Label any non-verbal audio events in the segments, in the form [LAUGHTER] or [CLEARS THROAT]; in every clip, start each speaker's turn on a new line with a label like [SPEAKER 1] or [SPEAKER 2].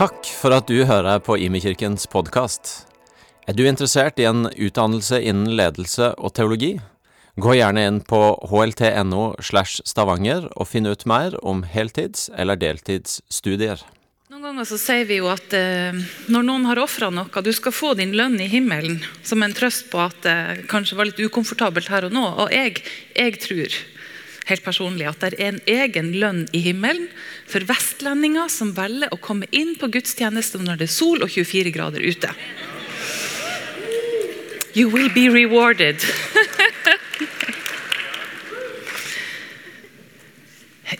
[SPEAKER 1] Takk for at du hører på Imekirkens podkast. Er du interessert i en utdannelse innen ledelse og teologi? Gå gjerne inn på hlt.no slash stavanger og finn ut mer om heltids- eller deltidsstudier.
[SPEAKER 2] Noen ganger så sier vi jo at eh, når noen har ofra noe, du skal få din lønn i himmelen, som en trøst på at det kanskje var litt ukomfortabelt her og nå. Og jeg, jeg tror helt personlig at det er en egen lønn i himmelen for vestlendinger som velger å komme inn på gudstjeneste når det er sol og 24 grader ute. You will be rewarded. [LAUGHS]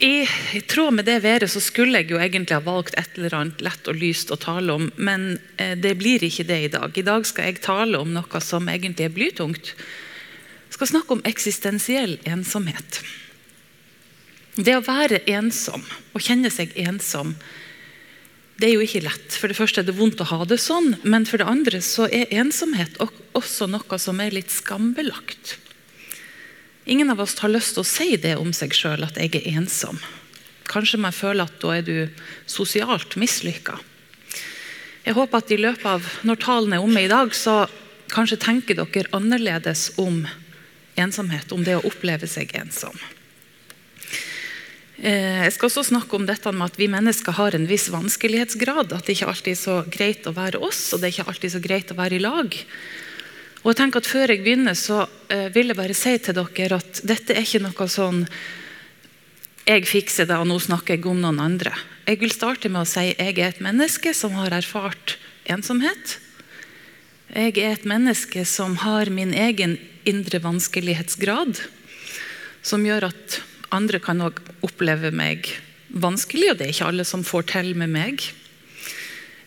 [SPEAKER 2] I, I tråd med det været så skulle jeg jo egentlig ha valgt et eller annet lett og lyst å tale om, men eh, det blir ikke det i dag. I dag skal jeg tale om noe som egentlig er blytungt. Jeg skal snakke om eksistensiell ensomhet. Det å være ensom, å kjenne seg ensom, det er jo ikke lett. For det første er det vondt å ha det sånn, men for det andre så er ensomhet også noe som er litt skambelagt. Ingen av oss har lyst til å si det om seg sjøl, at jeg er ensom. Kanskje man føler at da er du sosialt mislykka. Jeg håper at i løpet av når talen er omme i dag, så kanskje tenker dere annerledes om ensomhet, om det å oppleve seg ensom. Eh, jeg skal også snakke om dette med at vi mennesker har en viss vanskelighetsgrad. At det ikke alltid er så greit å være oss, og det er ikke alltid så greit å være i lag. Og jeg tenker at Før jeg begynner, så eh, vil jeg bare si til dere at dette er ikke noe sånn jeg fikser det, og nå snakker jeg om noen andre. Jeg vil starte med å si jeg er et menneske som har erfart ensomhet. Jeg er et menneske som har min egen indre vanskelighetsgrad, som gjør at andre kan òg oppleve meg vanskelig, og det er ikke alle som får til med meg.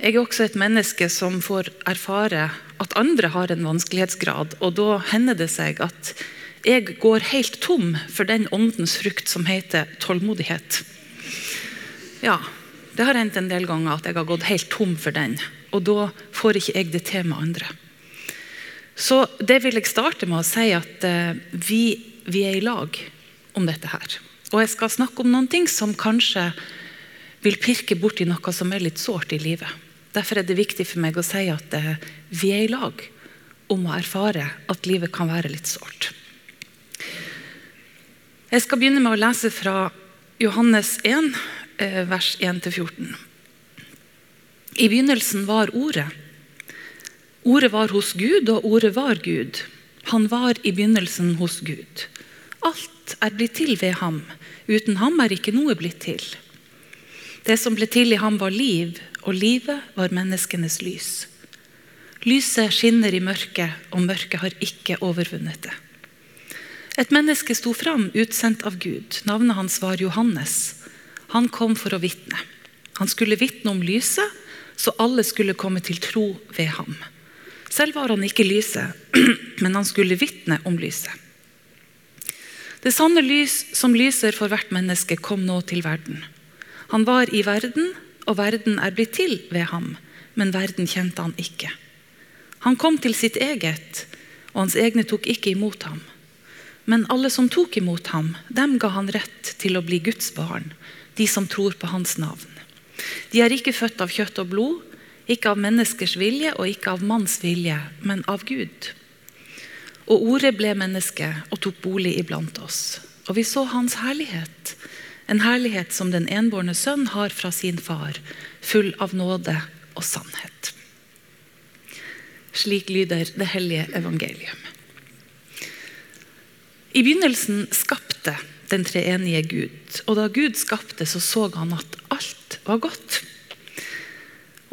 [SPEAKER 2] Jeg er også et menneske som får erfare at andre har en vanskelighetsgrad, og da hender det seg at jeg går helt tom for den åndens frukt som heter tålmodighet. Ja, det har hendt en del ganger at jeg har gått helt tom for den, og da får ikke jeg det til med andre. Så det vil jeg starte med å si at uh, vi, vi er i lag om dette her. Og jeg skal snakke om noen ting som kanskje vil pirke borti noe som er litt sårt i livet. Derfor er det viktig for meg å si at eh, vi er i lag om å erfare at livet kan være litt sårt. Jeg skal begynne med å lese fra Johannes 1, eh, vers 1-14. I begynnelsen var Ordet. Ordet var hos Gud, og Ordet var Gud. Han var i begynnelsen hos Gud. Alt er blitt til ved ham. Uten ham er ikke noe blitt til. Det som ble til i ham, var liv, og livet var menneskenes lys. Lyset skinner i mørket, og mørket har ikke overvunnet det. Et menneske sto fram, utsendt av Gud. Navnet hans var Johannes. Han kom for å vitne. Han skulle vitne om lyset, så alle skulle komme til tro ved ham. Selv var han ikke lyset, [CLEARS THROAT] men han skulle vitne om lyset. Det sanne lys som lyser for hvert menneske, kom nå til verden. Han var i verden, og verden er blitt til ved ham, men verden kjente han ikke. Han kom til sitt eget, og hans egne tok ikke imot ham. Men alle som tok imot ham, dem ga han rett til å bli Guds barn, de som tror på hans navn. De er ikke født av kjøtt og blod, ikke av menneskers vilje og ikke av manns vilje, men av Gud. Og ordet ble menneske og tok bolig iblant oss. Og vi så hans herlighet. En herlighet som den enbårne sønn har fra sin far, full av nåde og sannhet. Slik lyder det hellige evangelium. I begynnelsen skapte den treenige Gud. Og da Gud skapte, så så han at alt var godt.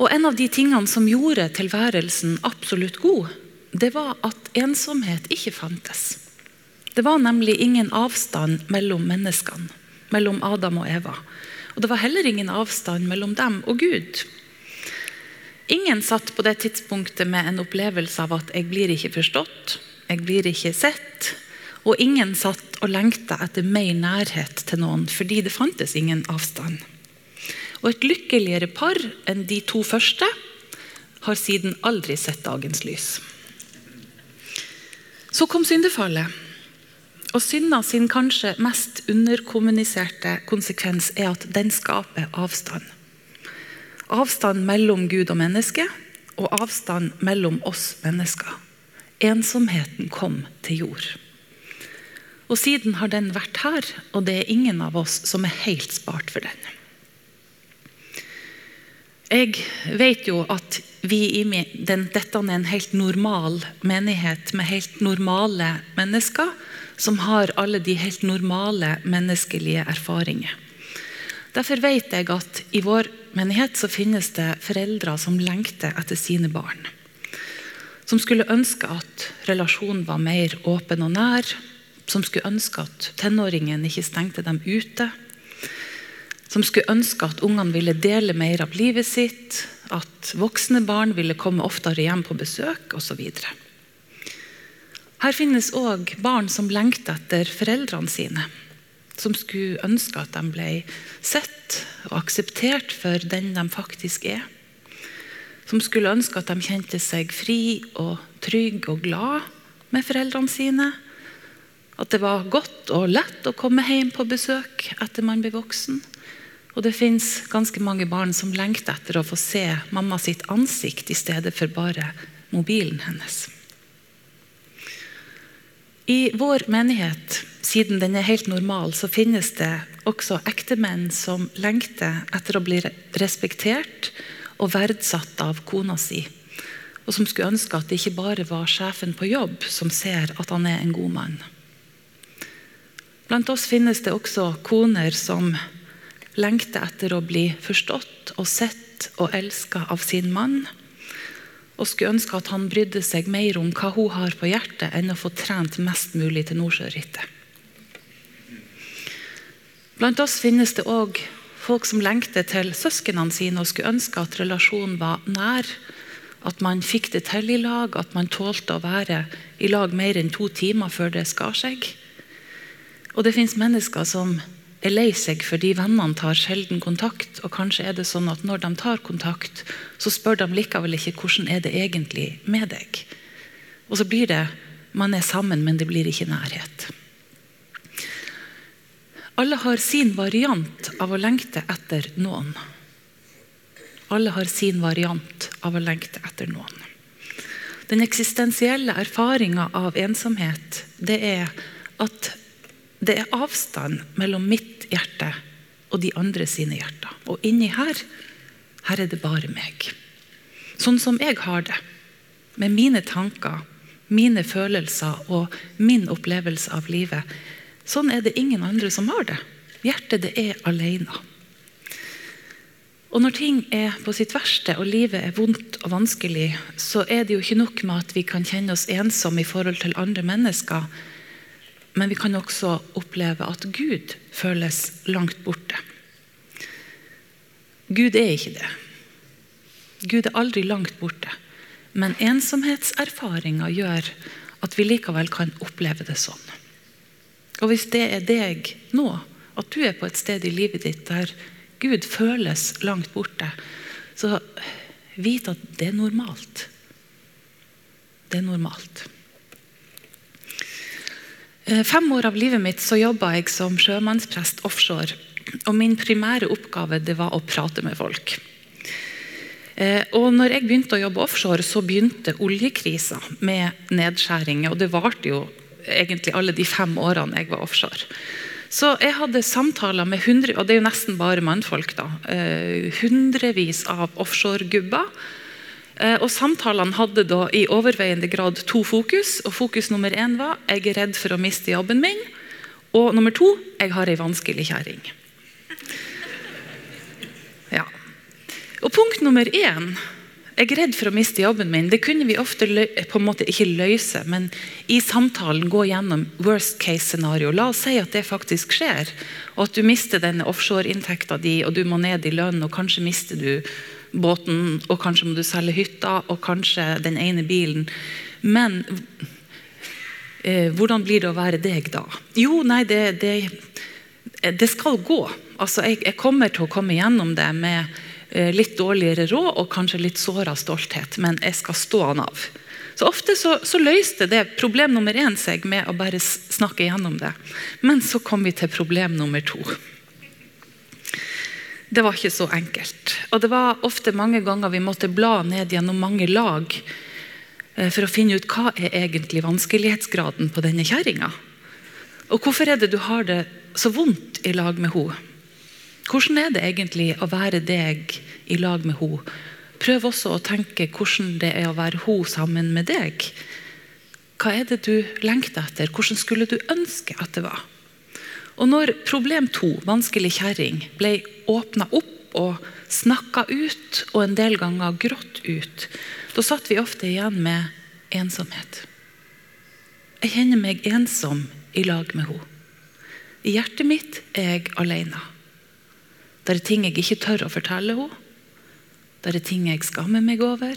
[SPEAKER 2] Og en av de tingene som gjorde tilværelsen absolutt god, det var at ensomhet ikke fantes. Det var nemlig ingen avstand mellom menneskene, mellom Adam og Eva. Og det var heller ingen avstand mellom dem og Gud. Ingen satt på det tidspunktet med en opplevelse av at 'jeg blir ikke forstått', 'jeg blir ikke sett'. Og ingen satt og lengta etter mer nærhet til noen, fordi det fantes ingen avstand. Og et lykkeligere par enn de to første har siden aldri sett dagens lys. Så kom syndefallet. Og synda sin kanskje mest underkommuniserte konsekvens er at den skaper avstand. Avstand mellom Gud og menneske, og avstand mellom oss mennesker. Ensomheten kom til jord. Og siden har den vært her, og det er ingen av oss som er helt spart for den. Jeg vet jo at vi i den, dette er en helt normal menighet med helt normale mennesker som har alle de helt normale menneskelige erfaringer. Derfor vet jeg at i vår menighet så finnes det foreldre som lengter etter sine barn. Som skulle ønske at relasjonen var mer åpen og nær. Som skulle ønske at tenåringen ikke stengte dem ute som skulle ønske at ungene ville dele mer av livet sitt, at voksne barn ville komme oftere hjem på besøk osv. Her finnes òg barn som lengter etter foreldrene sine. Som skulle ønske at de ble sett og akseptert for den de faktisk er. Som skulle ønske at de kjente seg fri og trygg og glad med foreldrene sine. At det var godt og lett å komme hjem på besøk etter man ble voksen. Og det fins ganske mange barn som lengter etter å få se mamma sitt ansikt i stedet for bare mobilen hennes. I vår menighet, siden den er helt normal, så finnes det også ektemenn som lengter etter å bli respektert og verdsatt av kona si. Og som skulle ønske at det ikke bare var sjefen på jobb som ser at han er en god mann. Blant oss finnes det også koner som lengter etter å bli forstått og sett og elska av sin mann. Og skulle ønske at han brydde seg mer om hva hun har på hjertet, enn å få trent mest mulig til Nordsjørittet. Blant oss finnes det òg folk som lengter til søsknene sine og skulle ønske at relasjonen var nær. At man fikk det til i lag, at man tålte å være i lag mer enn to timer før det skar seg. Og det fins mennesker som er lei seg fordi vennene tar sjelden kontakt. Og kanskje er det sånn at når de tar kontakt, så spør de likevel ikke hvordan er det egentlig med deg. Og så blir det man er sammen, men det blir ikke nærhet. Alle har sin variant av å lengte etter noen. Alle har sin variant av å lengte etter noen. Den eksistensielle erfaringa av ensomhet det er at det er avstand mellom mitt hjerte og de andre sine hjerter. Og inni her, her er det bare meg. Sånn som jeg har det. Med mine tanker, mine følelser og min opplevelse av livet. Sånn er det ingen andre som har det. Hjertet det er alene. Og Når ting er på sitt verste og livet er vondt og vanskelig, så er det jo ikke nok med at vi kan kjenne oss ensomme i forhold til andre mennesker. Men vi kan også oppleve at Gud føles langt borte. Gud er ikke det. Gud er aldri langt borte. Men ensomhetserfaringa gjør at vi likevel kan oppleve det sånn. Og Hvis det er deg nå, at du er på et sted i livet ditt der Gud føles langt borte, så vit at det er normalt. Det er normalt. Eh, fem år av livet mitt så jobba jeg som sjømannsprest offshore. Og Min primære oppgave det var å prate med folk. Eh, og når jeg begynte å jobbe offshore, så begynte oljekrisa med nedskjæringer. Og det varte jo egentlig alle de fem årene jeg var offshore. Så jeg hadde samtaler med hundre, og det er jo nesten bare mannfolk, da, eh, hundrevis av offshoregubber og Samtalene hadde da i overveiende grad to fokus. og Fokus nummer én var jeg er redd for å miste jobben min. Og nummer to jeg har ei vanskelig kjerring. Ja. Og punkt nummer én jeg er redd for å miste jobben min. Det kunne vi ofte på en måte ikke løse, men i samtalen gå gjennom worst case scenario. La oss si at det faktisk skjer, og at du mister denne offshore-inntekta di, og du må ned i lønn, og kanskje mister du båten, og kanskje må du selge hytta og kanskje den ene bilen. Men eh, hvordan blir det å være deg da? Jo, nei, det, det, det skal gå. Altså, jeg, jeg, kommer til å komme gjennom det med eh, litt dårligere råd og kanskje litt såra stolthet, men jeg skal stå han av. Så Ofte så, så, løste det problem nummer én seg med å bare snakke gjennom det. Men så kom vi til problem nummer to. Det var ikke så enkelt. Og det var ofte mange ganger vi måtte bla ned gjennom mange lag eh, for å finne ut hva er egentlig vanskelighetsgraden på denne kjerringa. Og hvorfor er det du har det så vondt i lag med henne? Hvordan er det egentlig å være deg i lag med henne? Prøv også å tenke hvordan det er å være hun sammen med deg. Hva er det du lengter etter? Hvordan skulle du ønske at det var? Og når problem to, vanskelig kjerring, ble åpna opp og snakka ut, og en del ganger grått ut, da satt vi ofte igjen med ensomhet. Jeg kjenner meg ensom i lag med henne. I hjertet mitt er jeg alene. Det er ting jeg ikke tør å fortelle henne. Det er ting jeg skammer meg over.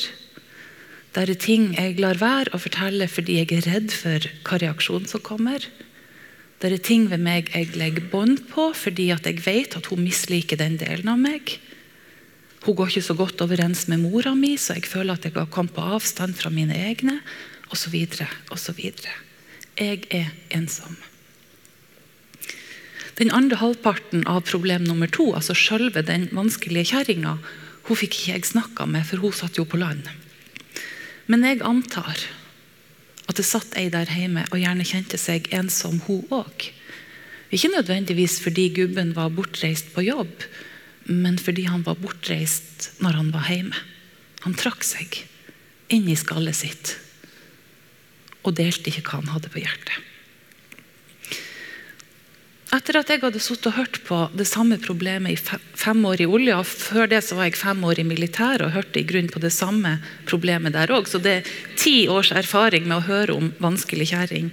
[SPEAKER 2] Det er ting jeg lar være å fortelle fordi jeg er redd for hva reaksjonen som kommer. Det er ting ved meg jeg legger bånd på fordi jeg vet at hun misliker den delen av meg. Hun går ikke så godt overens med mora mi, så jeg føler at jeg har kommet på avstand fra mine egne. Osv. osv. Jeg er ensom. Den andre halvparten av problem nummer to, altså selve den vanskelige kjerringa, hun fikk ikke jeg snakka med, for hun satt jo på land. Men jeg antar at det satt ei der hjemme og gjerne kjente seg ensom, hun òg. Ikke nødvendigvis fordi gubben var bortreist på jobb, men fordi han var bortreist når han var hjemme. Han trakk seg inn i skallet sitt og delte ikke hva han hadde på hjertet. Etter at jeg hadde sittet og hørt på det samme problemet i fem år i olja, før det så var jeg fem år i militæret og hørte i grunn på det samme problemet der òg, så det er ti års erfaring med å høre om vanskelig kjerring.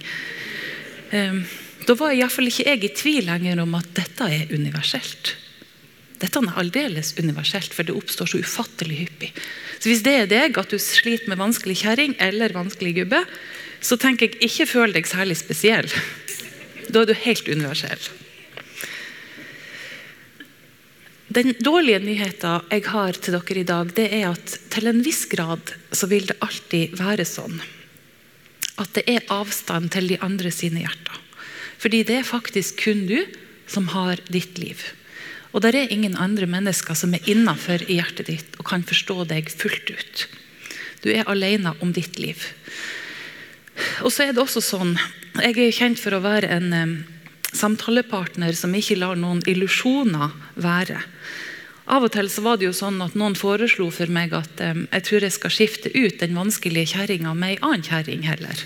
[SPEAKER 2] Ehm, da var iallfall ikke jeg i tvil lenger om at dette er universelt. Dette er aldeles universelt, for det oppstår så ufattelig hyppig. Så Hvis det er deg, at du sliter med vanskelig kjerring eller vanskelig gubbe, så tenker jeg ikke føl deg særlig spesiell. Da er du helt universell. Den dårlige nyheten jeg har til dere i dag, det er at til en viss grad så vil det alltid være sånn at det er avstand til de andre sine hjerter. Fordi det er faktisk kun du som har ditt liv. Og det er ingen andre mennesker som er innafor i hjertet ditt og kan forstå deg fullt ut. Du er alene om ditt liv. Og så er det også sånn Jeg er kjent for å være en samtalepartner som ikke lar noen illusjoner være. Av og til så var det jo sånn at noen foreslo for meg at jeg tror jeg skal skifte ut den vanskelige kjerringa med ei annen kjerring heller.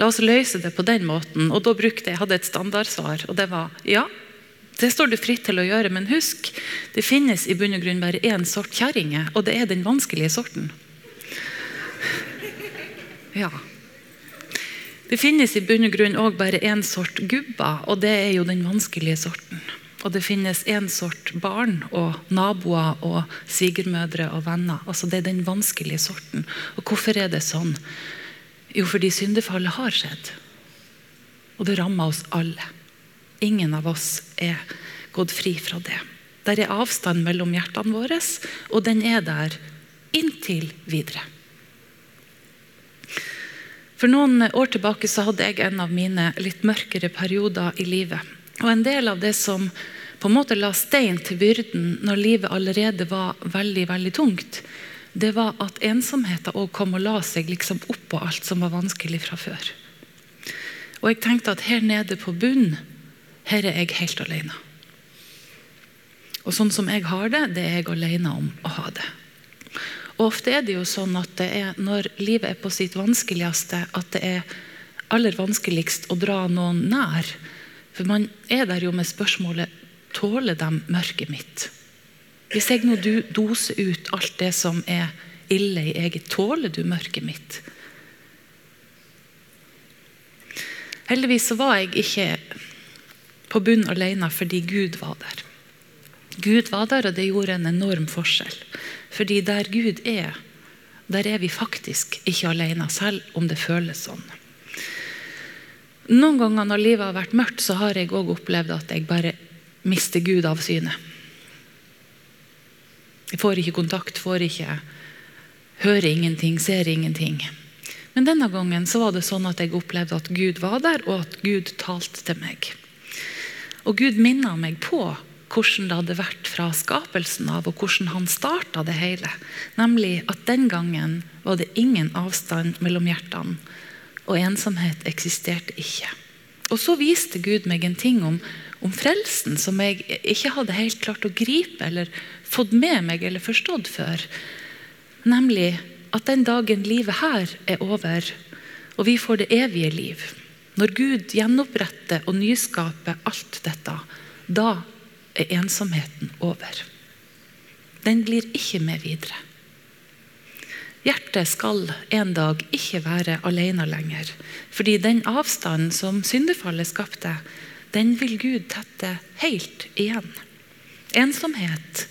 [SPEAKER 2] La oss løse det på den måten. Og da brukte jeg hadde et standardsvar, og det var ja. Det står du fritt til å gjøre, men husk, det finnes i bunn og grunn bare én sort kjerringer, og det er den vanskelige sorten. Ja. Det finnes i bunn og grunn også bare én sort gubber, og det er jo den vanskelige sorten. Og det finnes én sort barn og naboer og svigermødre og venner. Altså Det er den vanskelige sorten. Og hvorfor er det sånn? Jo, fordi syndefallet har skjedd. Og det rammer oss alle. Ingen av oss er gått fri fra det. Der er avstand mellom hjertene våre, og den er der inntil videre. For noen år tilbake så hadde jeg en av mine litt mørkere perioder i livet. Og En del av det som på en måte la stein til byrden når livet allerede var veldig veldig tungt, det var at ensomheten òg kom og la seg liksom oppå alt som var vanskelig fra før. Og jeg tenkte at her nede på bunnen, her er jeg helt alene. Og sånn som jeg har det, det er jeg alene om å ha det. Og Ofte er det jo sånn at det er når livet er på sitt vanskeligste, at det er aller vanskeligst å dra noen nær. For man er der jo med spørsmålet tåler de mørket mitt. Hvis jeg nå doser ut alt det som er ille i eget, tåler du mørket mitt? Heldigvis så var jeg ikke på bunn alene fordi Gud var der. Gud var der, og det gjorde en enorm forskjell. Fordi der Gud er, der er vi faktisk ikke alene, selv om det føles sånn. Noen ganger når livet har vært mørkt, så har jeg òg opplevd at jeg bare mister Gud av syne. Jeg får ikke kontakt, får ikke hører ingenting, ser ingenting. Men denne gangen så var det sånn at jeg opplevde at Gud var der, og at Gud talte til meg. Og Gud minna meg på hvordan det hadde vært fra skapelsen av, og hvordan han starta det hele. Nemlig at den gangen var det ingen avstand mellom hjertene, og ensomhet eksisterte ikke. Og så viste Gud meg en ting om, om frelsen som jeg ikke hadde helt klart å gripe eller fått med meg eller forstått før. Nemlig at den dagen livet her er over, og vi får det evige liv, når Gud gjenoppretter og nyskaper alt dette, da er ensomheten over. Den blir ikke med videre. Hjertet skal en dag ikke være alene lenger, fordi den avstanden som syndefallet skapte, den vil Gud tette helt igjen. Ensomhet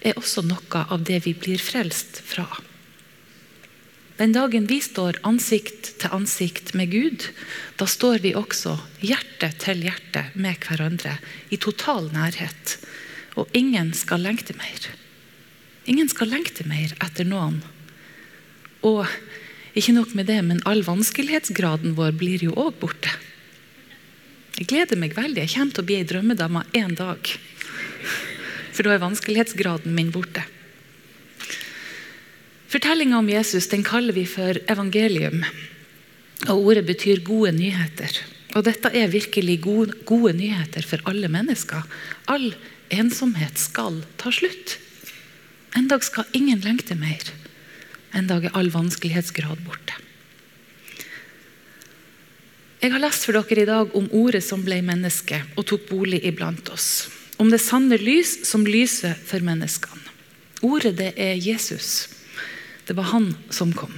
[SPEAKER 2] er også noe av det vi blir frelst fra. Den dagen vi står ansikt til ansikt med Gud, da står vi også hjerte til hjerte med hverandre i total nærhet. Og ingen skal lengte mer. Ingen skal lengte mer etter noen. Og ikke nok med det, men all vanskelighetsgraden vår blir jo òg borte. Jeg gleder meg veldig. Jeg kommer til å bli ei drømmedame en dag. For da er vanskelighetsgraden min borte. Fortellinga om Jesus den kaller vi for evangelium. Og Ordet betyr gode nyheter. Og dette er virkelig gode, gode nyheter for alle mennesker. All ensomhet skal ta slutt. En dag skal ingen lengte mer. En dag er all vanskelighetsgrad borte. Jeg har lest for dere i dag om ordet som ble menneske og tok bolig iblant oss. Om det sanne lys som lyser for menneskene. Ordet det er Jesus. Det var han som kom.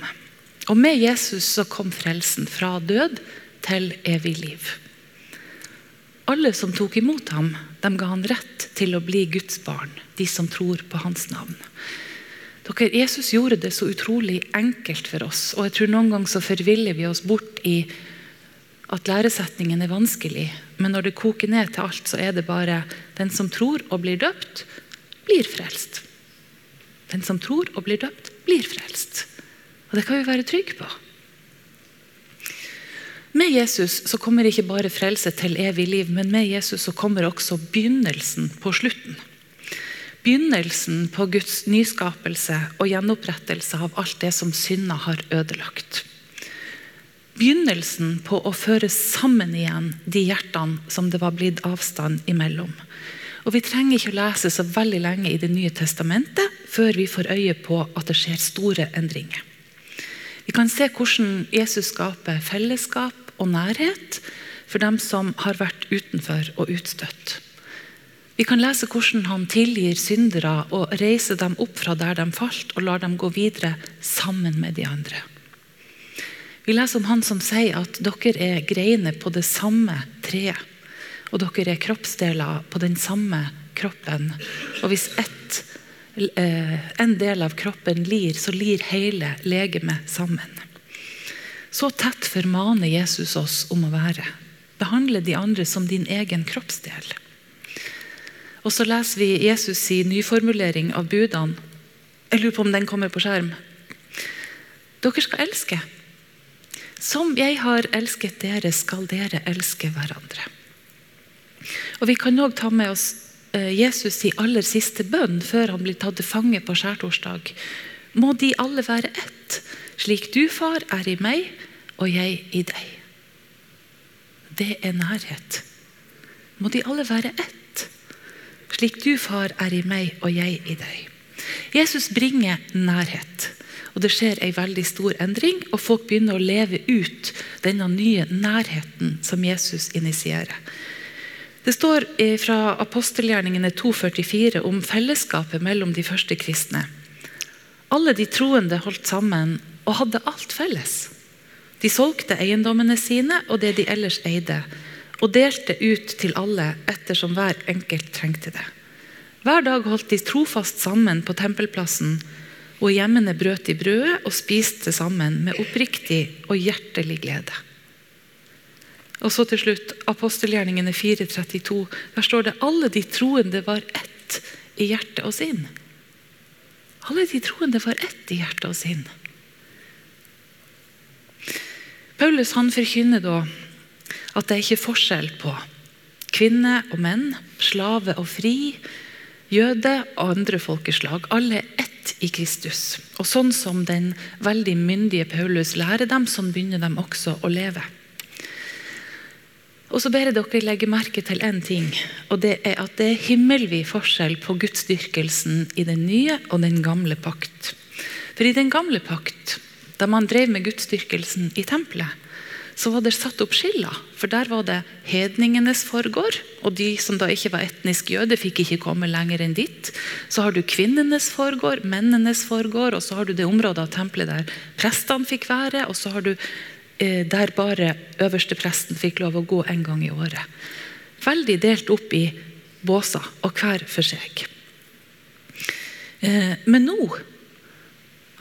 [SPEAKER 2] Og med Jesus så kom frelsen fra død til evig liv. Alle som tok imot ham, de ga han rett til å bli Guds barn, de som tror på hans navn. Dere, Jesus gjorde det så utrolig enkelt for oss, og jeg tror noen ganger så forviller vi oss bort i at læresetningen er vanskelig, men når det koker ned til alt, så er det bare den som tror og blir døpt, blir frelst. Den som tror og blir døpt, blir frelst. Og det kan vi være trygge på. Med Jesus så kommer ikke bare frelse til evig liv, men med Jesus så kommer også begynnelsen på slutten. Begynnelsen på Guds nyskapelse og gjenopprettelse av alt det som synda har ødelagt. Begynnelsen på å føre sammen igjen de hjertene som det var blitt avstand imellom. Og Vi trenger ikke å lese så veldig lenge i Det nye testamentet før vi får øye på at det skjer store endringer. Vi kan se hvordan Jesus skaper fellesskap og nærhet for dem som har vært utenfor og utstøtt. Vi kan lese hvordan han tilgir syndere og reiser dem opp fra der de falt, og lar dem gå videre sammen med de andre. Vi leser om han som sier at dere er greiner på det samme treet. Og dere er kroppsdeler på den samme kroppen. Og hvis ett, eh, en del av kroppen lir, så lir hele legemet sammen. Så tett formaner Jesus oss om å være. Behandle de andre som din egen kroppsdel. Og så leser vi Jesus i nyformulering av budene. Jeg lurer på om den kommer på skjerm. Dere skal elske. Som jeg har elsket dere, skal dere elske hverandre. Og Vi kan òg ta med oss eh, Jesus i aller siste bønn før han blir tatt til fange på skjærtorsdag. Må de alle være ett, slik du, far, er i meg og jeg i deg. Det er nærhet. Må de alle være ett slik du, far, er i meg og jeg i deg. Jesus bringer nærhet. Og Det skjer en veldig stor endring, og folk begynner å leve ut denne nye nærheten som Jesus initierer. Det står fra apostelgjerningene 2,44 om fellesskapet mellom de første kristne. Alle de troende holdt sammen og hadde alt felles. De solgte eiendommene sine og det de ellers eide, og delte ut til alle ettersom hver enkelt trengte det. Hver dag holdt de trofast sammen på tempelplassen, og i hjemmene brøt de brødet og spiste sammen med oppriktig og hjertelig glede. Og så til slutt, apostelgjerningene 4.32. Der står det alle de troende var ett i hjerte og sinn. Alle de troende var ett i hjerte og sinn. Paulus han forkynner da at det er ikke forskjell på Kvinne og menn, slave og fri, jøde og andre folkeslag. Alle er ett i Kristus. Og sånn som den veldig myndige Paulus lærer dem, sånn begynner de også å leve. Og så ber jeg dere legge merke til én ting, og det er at det er himmelvid forskjell på gudsdyrkelsen i den nye og den gamle pakt. For i den gamle pakt, da man drev med gudsdyrkelsen i tempelet, så var det satt opp skiller. For der var det hedningenes forgård, og de som da ikke var etnisk jøde, fikk ikke komme lenger enn dit. Så har du kvinnenes forgård, mennenes forgård, og så har du det området av tempelet der prestene fikk være, og så har du der bare øverste presten fikk lov å gå en gang i året. Veldig delt opp i båser, og hver for seg. Eh, men nå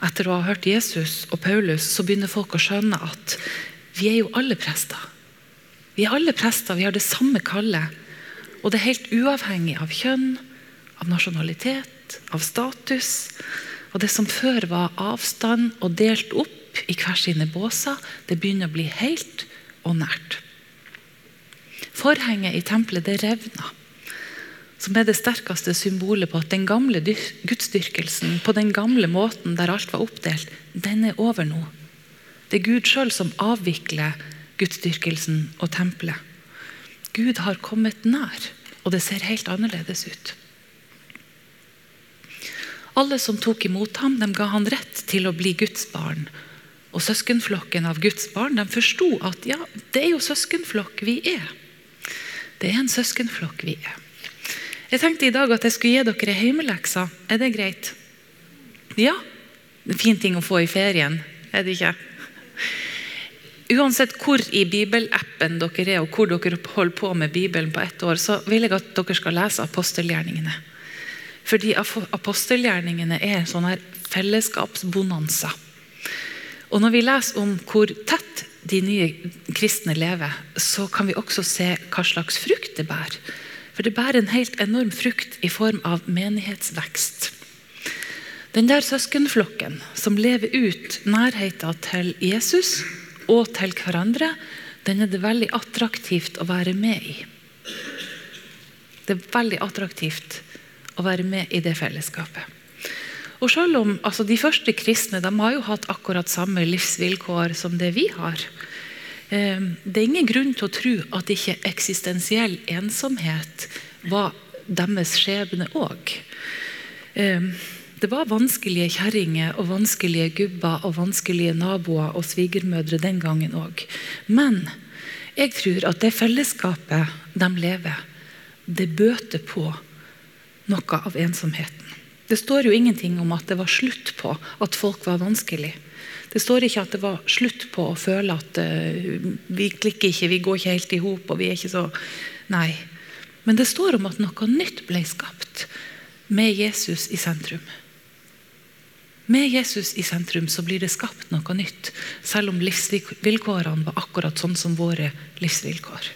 [SPEAKER 2] etter å ha hørt Jesus og Paulus, så begynner folk å skjønne at vi er jo alle prester. Vi er alle prester, vi har det samme kallet. Og det er helt uavhengig av kjønn, av nasjonalitet, av status. Og det som før var avstand og delt opp i hver sine båser, det begynner å bli helt og nært. Forhenget i tempelet det revna som er det sterkeste symbolet på at den gamle gudsdyrkelsen på den gamle måten der alt var oppdelt, den er over nå. Det er Gud sjøl som avvikler gudsdyrkelsen og tempelet. Gud har kommet nær, og det ser helt annerledes ut. Alle som tok imot ham, de ga han rett til å bli Guds barn. Og søskenflokken av Guds barn de forsto at ja, det er jo søskenflokk vi er. Det er en søskenflokk vi er. Jeg tenkte i dag at jeg skulle gi dere hjemmelekser. Er det greit? Ja. En fin ting å få i ferien, er det ikke? Uansett hvor i bibelappen dere er, og hvor dere holder på med Bibelen på ett år, så vil jeg at dere skal lese apostelgjerningene. Fordi apostelgjerningene er en sånn her fellesskapsbonanza. Og når vi leser om hvor tett de nye kristne lever, så kan vi også se hva slags frukt det bærer. For det bærer en helt enorm frukt i form av menighetsvekst. Den der søskenflokken som lever ut nærheten til Jesus og til hverandre, den er det veldig attraktivt å være med i. Det er veldig attraktivt å være med i det fellesskapet. Og selv om altså, De første kristne de har jo hatt akkurat samme livsvilkår som det vi har. Ehm, det er ingen grunn til å tro at ikke eksistensiell ensomhet var deres skjebne òg. Ehm, det var vanskelige kjerringer og vanskelige gubber og vanskelige naboer og svigermødre den gangen òg. Men jeg tror at det fellesskapet de lever, det bøter på noe av ensomheten. Det står jo ingenting om at det var slutt på at folk var vanskelig. Det står ikke at det var slutt på å føle at uh, vi klikker ikke, vi går ikke helt i hop. og vi er ikke så... Nei. Men det står om at noe nytt ble skapt med Jesus i sentrum. Med Jesus i sentrum så blir det skapt noe nytt, selv om livsvilkårene var akkurat sånn som våre livsvilkår.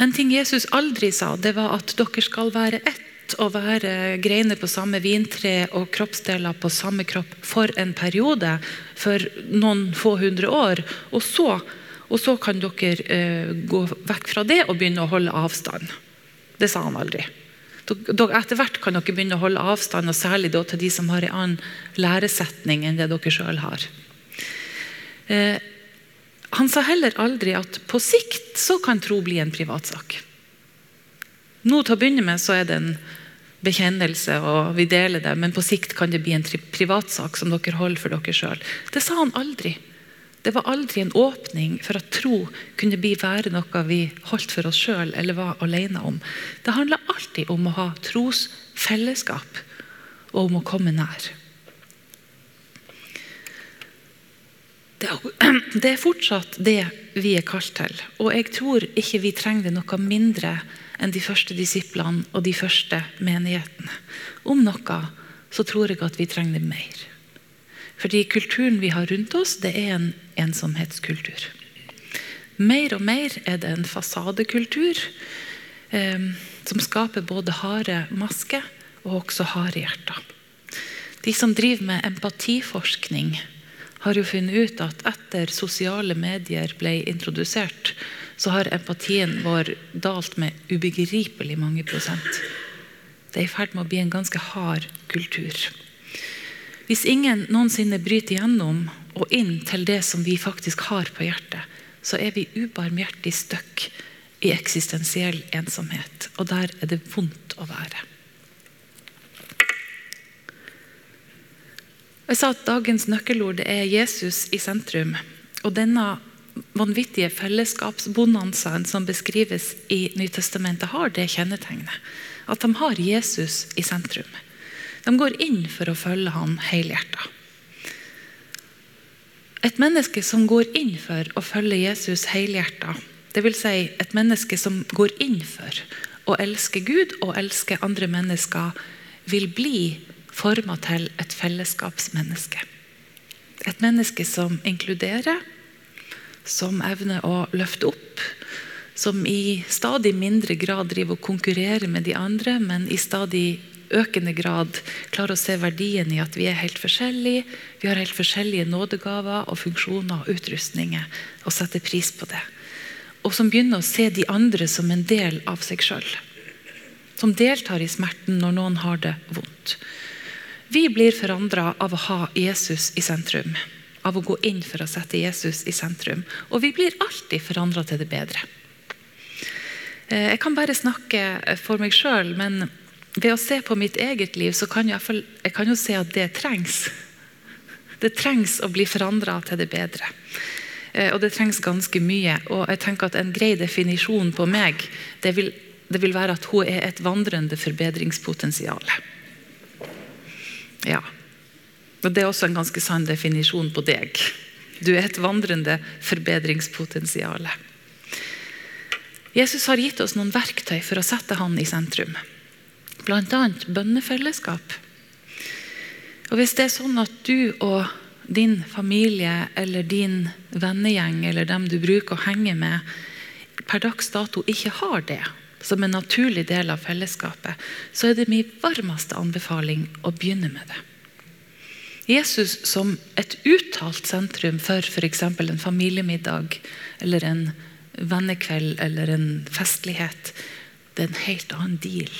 [SPEAKER 2] En ting Jesus aldri sa, det var at dere skal være ett å være greiner på samme vintre og kroppsdeler på samme kropp for en periode, for noen få hundre år. Og så, og så kan dere eh, gå vekk fra det og begynne å holde avstand. Det sa han aldri. Etter hvert kan dere begynne å holde avstand, og særlig til de som har en annen læresetning enn det dere sjøl har. Eh, han sa heller aldri at på sikt så kan tro bli en privatsak. Nå til å begynne med så er det en bekjennelse, og vi deler det, men på sikt kan det bli en privatsak som dere holder for dere sjøl. Det sa han aldri. Det var aldri en åpning for at tro kunne bli være noe vi holdt for oss sjøl eller var alene om. Det handla alltid om å ha trosfellesskap og om å komme nær. [CLEARS THROAT] Det er fortsatt det vi er kalt til. Og jeg tror ikke vi trenger noe mindre enn de første disiplene og de første menighetene. Om noe så tror jeg at vi trenger det mer. Fordi kulturen vi har rundt oss, det er en ensomhetskultur. Mer og mer er det en fasadekultur eh, som skaper både harde masker og også harde hjerter. De som driver med empatiforskning, har jo funnet ut at etter sosiale medier ble introdusert, så har empatien vår dalt med ubegripelig mange prosent. Det er i ferd med å bli en ganske hard kultur. Hvis ingen noensinne bryter gjennom og inn til det som vi faktisk har på hjertet, så er vi ubarmhjertig stuck i eksistensiell ensomhet. Og der er det vondt å være. Jeg sa at Dagens nøkkelord er Jesus i sentrum. Og denne vanvittige fellesskapsbonanzaen som beskrives i Nytestamentet, har det kjennetegnet. At de har Jesus i sentrum. De går inn for å følge ham helhjerta. Et menneske som går inn for å følge Jesus helhjerta, dvs. Si et menneske som går inn for å elske Gud og elske andre mennesker, vil bli forma til et fellesskapsmenneske. Et menneske som inkluderer, som evner å løfte opp, som i stadig mindre grad driver og konkurrerer med de andre, men i stadig økende grad klarer å se verdien i at vi er helt forskjellige. Vi har helt forskjellige nådegaver og funksjoner og utrustninger, og setter pris på det. Og som begynner å se de andre som en del av seg sjøl. Som deltar i smerten når noen har det vondt. Vi blir forandra av å ha Jesus i sentrum av å gå inn for å sette Jesus i sentrum. Og vi blir alltid forandra til det bedre. Eh, jeg kan bare snakke for meg sjøl, men ved å se på mitt eget liv, så kan jeg, jeg kan jo se at det trengs. Det trengs å bli forandra til det bedre. Eh, og det trengs ganske mye. Og jeg tenker at En grei definisjon på meg det vil, det vil være at hun er et vandrende forbedringspotensial. Ja. Og Det er også en ganske sann definisjon på deg. Du er et vandrende forbedringspotensial. Jesus har gitt oss noen verktøy for å sette han i sentrum. Bl.a. bønnefellesskap. Og Hvis det er sånn at du og din familie eller din vennegjeng eller dem du bruker å henge med, per dags dato ikke har det som en naturlig del av fellesskapet, så er det min varmeste anbefaling å begynne med det. Jesus som et uttalt sentrum for f.eks. en familiemiddag eller en vennekveld eller en festlighet, det er en helt annen deal.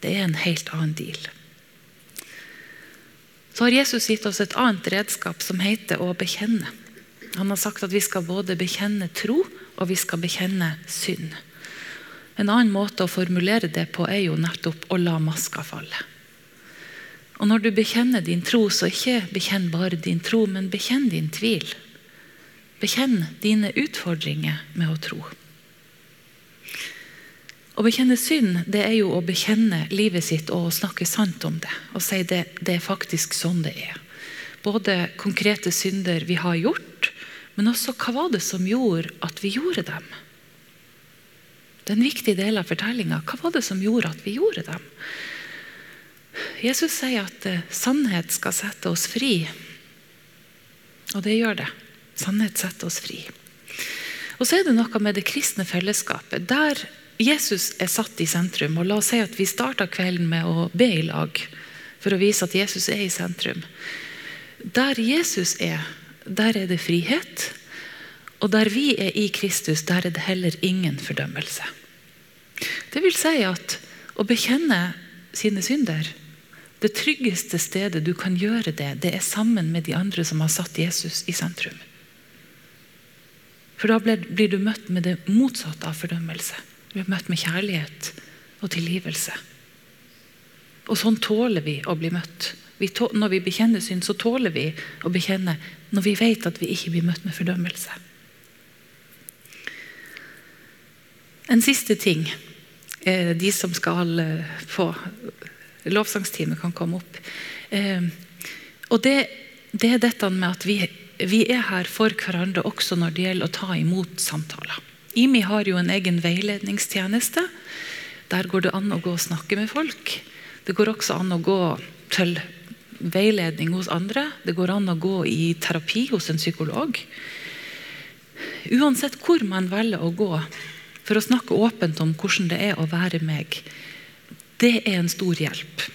[SPEAKER 2] Det er en helt annen deal. Så har Jesus gitt oss et annet redskap som heter å bekjenne. Han har sagt at vi skal både bekjenne tro og vi skal bekjenne synd. En annen måte å formulere det på er jo nettopp å la maska falle. Og når du bekjenner din tro, så ikke bekjenn bare din tro, men bekjenn din tvil. Bekjenn dine utfordringer med å tro. Å bekjenne synd det er jo å bekjenne livet sitt og snakke sant om det. Og si det, det er faktisk sånn det er. Både konkrete synder vi har gjort, men også hva var det som gjorde at vi gjorde dem. Det er en viktig del av fortellinga. Hva var det som gjorde at vi gjorde dem? Jesus sier at eh, sannhet skal sette oss fri. Og det gjør det. Sannhet setter oss fri. Og så er det noe med det kristne fellesskapet. Der Jesus er satt i sentrum. og La oss si at vi starta kvelden med å be i lag for å vise at Jesus er i sentrum. Der Jesus er, der er det frihet. Og der vi er i Kristus, der er det heller ingen fordømmelse. Det vil si at å bekjenne sine synder det tryggeste stedet du kan gjøre det, det er sammen med de andre som har satt Jesus i sentrum. For da blir du møtt med det motsatte av fordømmelse. Du blir møtt med kjærlighet og tilgivelse. Og sånn tåler vi å bli møtt. Vi når vi bekjenner synd, så tåler vi å bekjenne når vi vet at vi ikke blir møtt med fordømmelse. En siste ting. De som skal få lovsangstime kan komme opp. Eh, og det, det, er dette med at vi, vi, er her for hverandre også når det gjelder å ta imot samtaler. IMI har jo en egen veiledningstjeneste. Der går det an å gå og snakke med folk. Det går også an å gå til veiledning hos andre. Det går an å gå i terapi hos en psykolog. Uansett hvor man velger å gå for å snakke åpent om hvordan det er å være meg, det er en stor hjelp.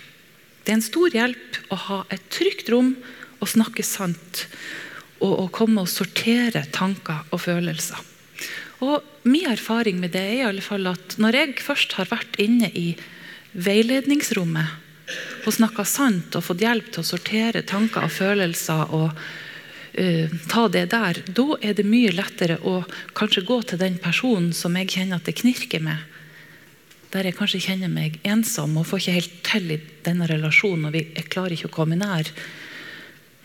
[SPEAKER 2] Det er en stor hjelp å ha et trygt rom og snakke sant. Og å komme og sortere tanker og følelser. Og Min erfaring med det er i alle fall at når jeg først har vært inne i veiledningsrommet og snakka sant og fått hjelp til å sortere tanker og følelser og uh, ta det der, da er det mye lettere å kanskje gå til den personen som jeg kjenner at det knirker med. Der jeg kanskje kjenner meg ensom og får ikke helt til i denne relasjonen. og jeg klarer ikke å komme nær.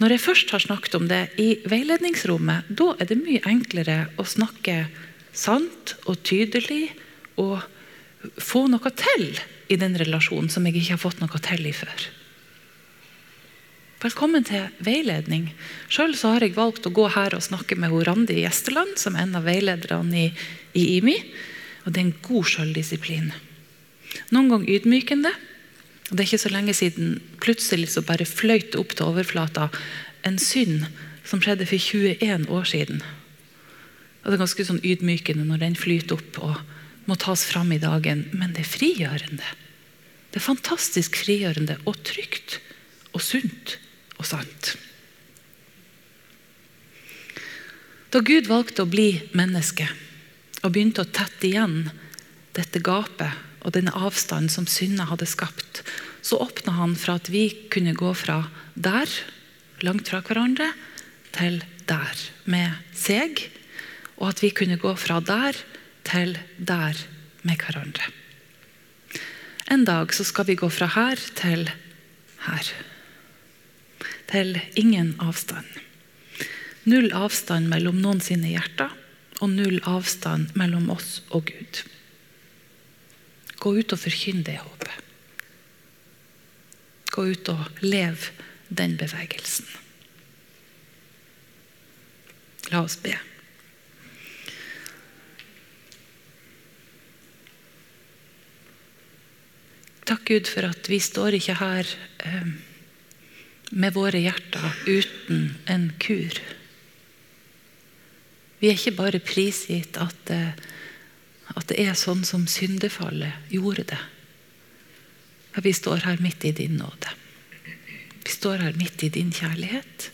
[SPEAKER 2] Når jeg først har snakket om det i veiledningsrommet, da er det mye enklere å snakke sant og tydelig og få noe til i den relasjonen som jeg ikke har fått noe til i før. Velkommen til veiledning. Sjøl har jeg valgt å gå her og snakke med Randi Gjesteland, som er en av veilederne i, i IMI. Og det er en god sjøldisiplin. Noen ganger ydmykende. Og det er ikke så lenge siden plutselig så bare fløyt opp til overflata en synd som skjedde for 21 år siden. Og Det er ganske sånn ydmykende når den flyter opp og må tas fram i dagen, men det er frigjørende. Det er fantastisk frigjørende og trygt og sunt og sant. Da Gud valgte å bli menneske og begynte å tette igjen dette gapet og denne avstanden som synda hadde skapt, så åpna han for at vi kunne gå fra der, langt fra hverandre, til der, med seg og at vi kunne gå fra der til der med hverandre. En dag så skal vi gå fra her til her. Til ingen avstand. Null avstand mellom noen sine hjerter, og null avstand mellom oss og Gud. Gå ut og forkynn det håpet. Gå ut og lev den bevegelsen. La oss be. Takk, Gud, for at vi står ikke her eh, med våre hjerter uten en kur. Vi er ikke bare prisgitt at, eh, at det er sånn som syndefallet gjorde det. For vi står her midt i din nåde. Vi står her midt i din kjærlighet.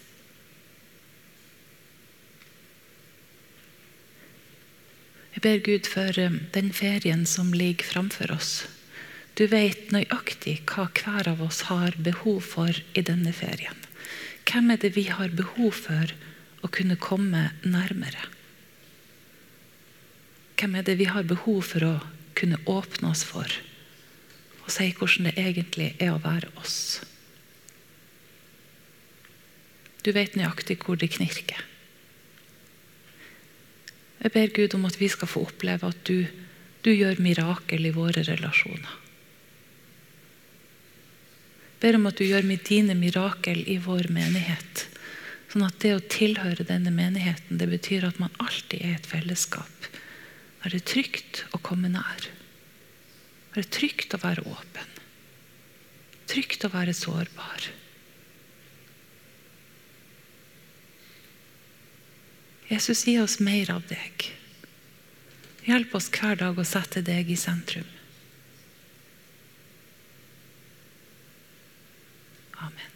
[SPEAKER 2] Jeg ber Gud for eh, den ferien som ligger framfor oss. Du vet nøyaktig hva hver av oss har behov for i denne ferien. Hvem er det vi har behov for å kunne komme nærmere? Hvem er det vi har behov for å kunne åpne oss for og si hvordan det egentlig er å være oss? Du vet nøyaktig hvor det knirker. Jeg ber Gud om at vi skal få oppleve at du, du gjør mirakel i våre relasjoner Jeg ber om at du gjør dine mirakel i vår menighet. Sånn at det å tilhøre denne menigheten, det betyr at man alltid er et fellesskap være trygt å komme nær. være trygt å være åpen. Trygt å være sårbar. Jesus, gi oss mer av deg. Hjelp oss hver dag å sette deg i sentrum. Amen.